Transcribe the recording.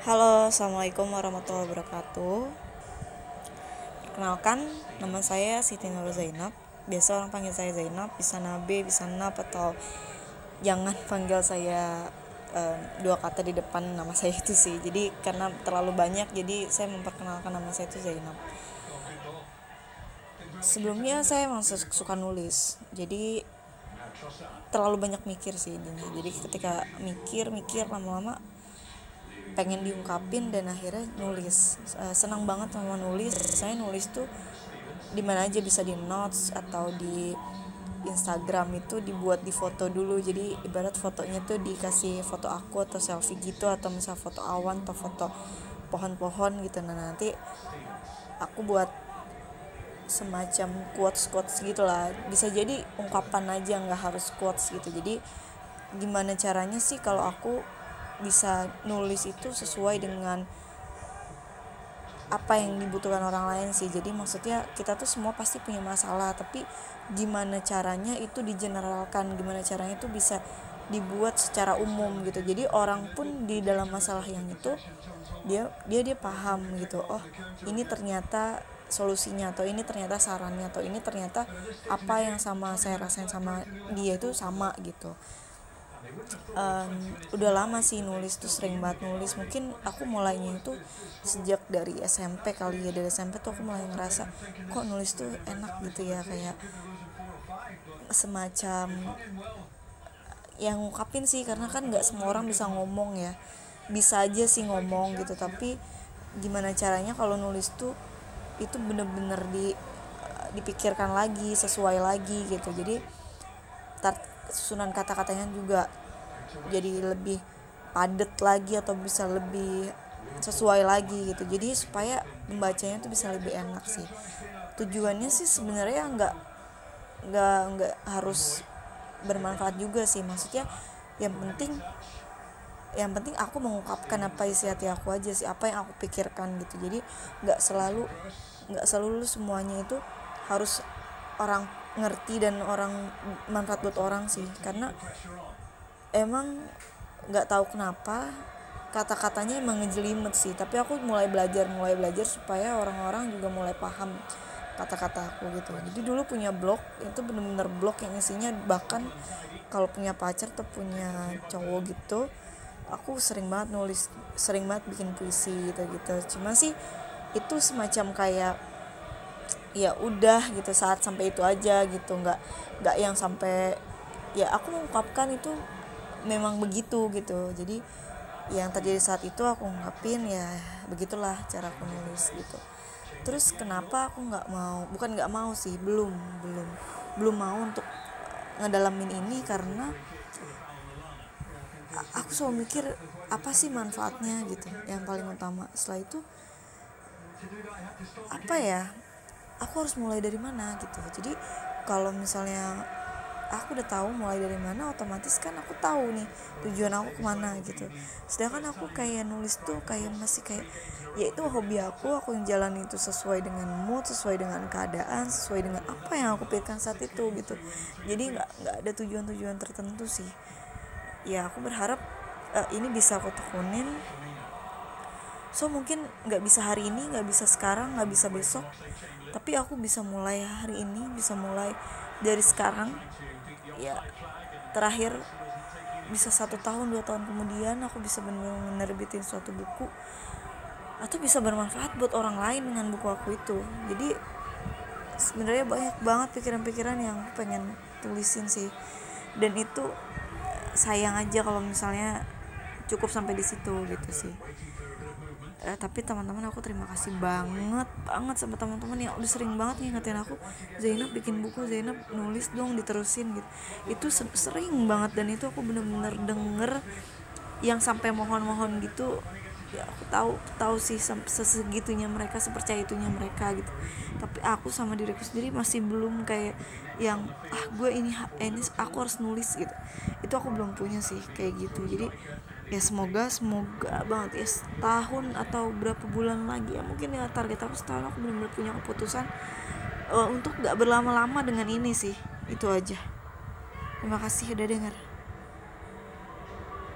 Halo, assalamualaikum warahmatullahi wabarakatuh. Perkenalkan, nama saya Siti Nur Zainab. Biasa orang panggil saya Zainab, bisa Nabe, bisa Nap atau jangan panggil saya uh, dua kata di depan nama saya itu sih. Jadi karena terlalu banyak, jadi saya memperkenalkan nama saya itu Zainab. Sebelumnya saya emang suka nulis, jadi terlalu banyak mikir sih ini. Jadi ketika mikir, mikir lama-lama pengen diungkapin dan akhirnya nulis. Uh, senang banget sama nulis. Saya nulis tuh di mana aja bisa di notes atau di Instagram itu dibuat di foto dulu. Jadi ibarat fotonya tuh dikasih foto aku atau selfie gitu atau misal foto awan atau foto pohon-pohon gitu. Nah nanti aku buat semacam quotes quotes gitulah. Bisa jadi ungkapan aja nggak harus quotes gitu. Jadi gimana caranya sih kalau aku bisa nulis itu sesuai dengan apa yang dibutuhkan orang lain sih. Jadi maksudnya kita tuh semua pasti punya masalah tapi gimana caranya itu digeneralkan gimana caranya itu bisa dibuat secara umum gitu. Jadi orang pun di dalam masalah yang itu dia dia dia paham gitu. Oh ini ternyata solusinya atau ini ternyata sarannya atau ini ternyata apa yang sama saya rasain sama dia itu sama gitu um, udah lama sih nulis tuh sering banget nulis. Mungkin aku mulainya itu sejak dari SMP kali ya. Dari SMP tuh aku mulai ngerasa kok nulis tuh enak gitu ya? Kayak semacam yang ngungkapin sih karena kan nggak semua orang bisa ngomong ya. Bisa aja sih ngomong gitu tapi gimana caranya kalau nulis tuh itu bener-bener di dipikirkan lagi sesuai lagi gitu. Jadi susunan kata-katanya juga jadi lebih padat lagi atau bisa lebih sesuai lagi gitu. Jadi supaya membacanya tuh bisa lebih enak sih. Tujuannya sih sebenarnya nggak nggak nggak harus bermanfaat juga sih. Maksudnya yang penting yang penting aku mengungkapkan apa isi hati aku aja sih apa yang aku pikirkan gitu. Jadi nggak selalu nggak selalu semuanya itu harus orang ngerti dan orang manfaat buat orang sih. Karena emang nggak tahu kenapa kata-katanya emang ngejelimet sih. Tapi aku mulai belajar mulai belajar supaya orang-orang juga mulai paham kata-kata aku gitu. Jadi dulu punya blog itu bener-bener blog yang isinya bahkan kalau punya pacar atau punya cowok gitu aku sering banget nulis sering banget bikin puisi gitu gitu cuma sih itu semacam kayak ya udah gitu saat sampai itu aja gitu. Nggak nggak yang sampai ya aku mengungkapkan itu memang begitu gitu. Jadi yang terjadi saat itu aku ngungkapin ya begitulah cara aku nulis gitu. Terus kenapa aku nggak mau bukan nggak mau sih belum belum belum mau untuk ngedalamin ini karena aku selalu mikir apa sih manfaatnya gitu? Yang paling utama. Setelah itu apa ya aku harus mulai dari mana gitu. Jadi kalau misalnya aku udah tahu mulai dari mana otomatis kan aku tahu nih tujuan aku ke mana gitu. Sedangkan aku kayak nulis tuh kayak masih kayak ya itu hobi aku aku yang jalan itu sesuai dengan mood sesuai dengan keadaan sesuai dengan apa yang aku pikirkan saat itu gitu. Jadi nggak nggak ada tujuan-tujuan tertentu sih. Ya aku berharap uh, ini bisa aku tekunin so mungkin nggak bisa hari ini nggak bisa sekarang nggak bisa besok. Tapi aku bisa mulai hari ini bisa mulai dari sekarang. Ya terakhir bisa satu tahun dua tahun kemudian aku bisa benar-benar menerbitin suatu buku atau bisa bermanfaat buat orang lain dengan buku aku itu. Jadi sebenarnya banyak banget pikiran-pikiran yang pengen tulisin sih. Dan itu sayang aja kalau misalnya cukup sampai di situ gitu sih eh, tapi teman-teman aku terima kasih banget banget sama teman-teman yang udah sering banget ngingetin aku. Zainab bikin buku Zainab nulis dong diterusin gitu. Itu sering banget dan itu aku bener-bener denger yang sampai mohon-mohon gitu. Ya aku tahu tahu sih sesegitunya mereka sepercaya itunya mereka gitu. Tapi aku sama diriku sendiri masih belum kayak yang ah gue ini ini aku harus nulis gitu. Itu aku belum punya sih kayak gitu. Jadi ya semoga semoga banget ya. Setahun atau berapa bulan lagi ya mungkin ya target aku setahun aku benar-benar punya keputusan uh, untuk gak berlama-lama dengan ini sih. Itu aja. Terima kasih udah denger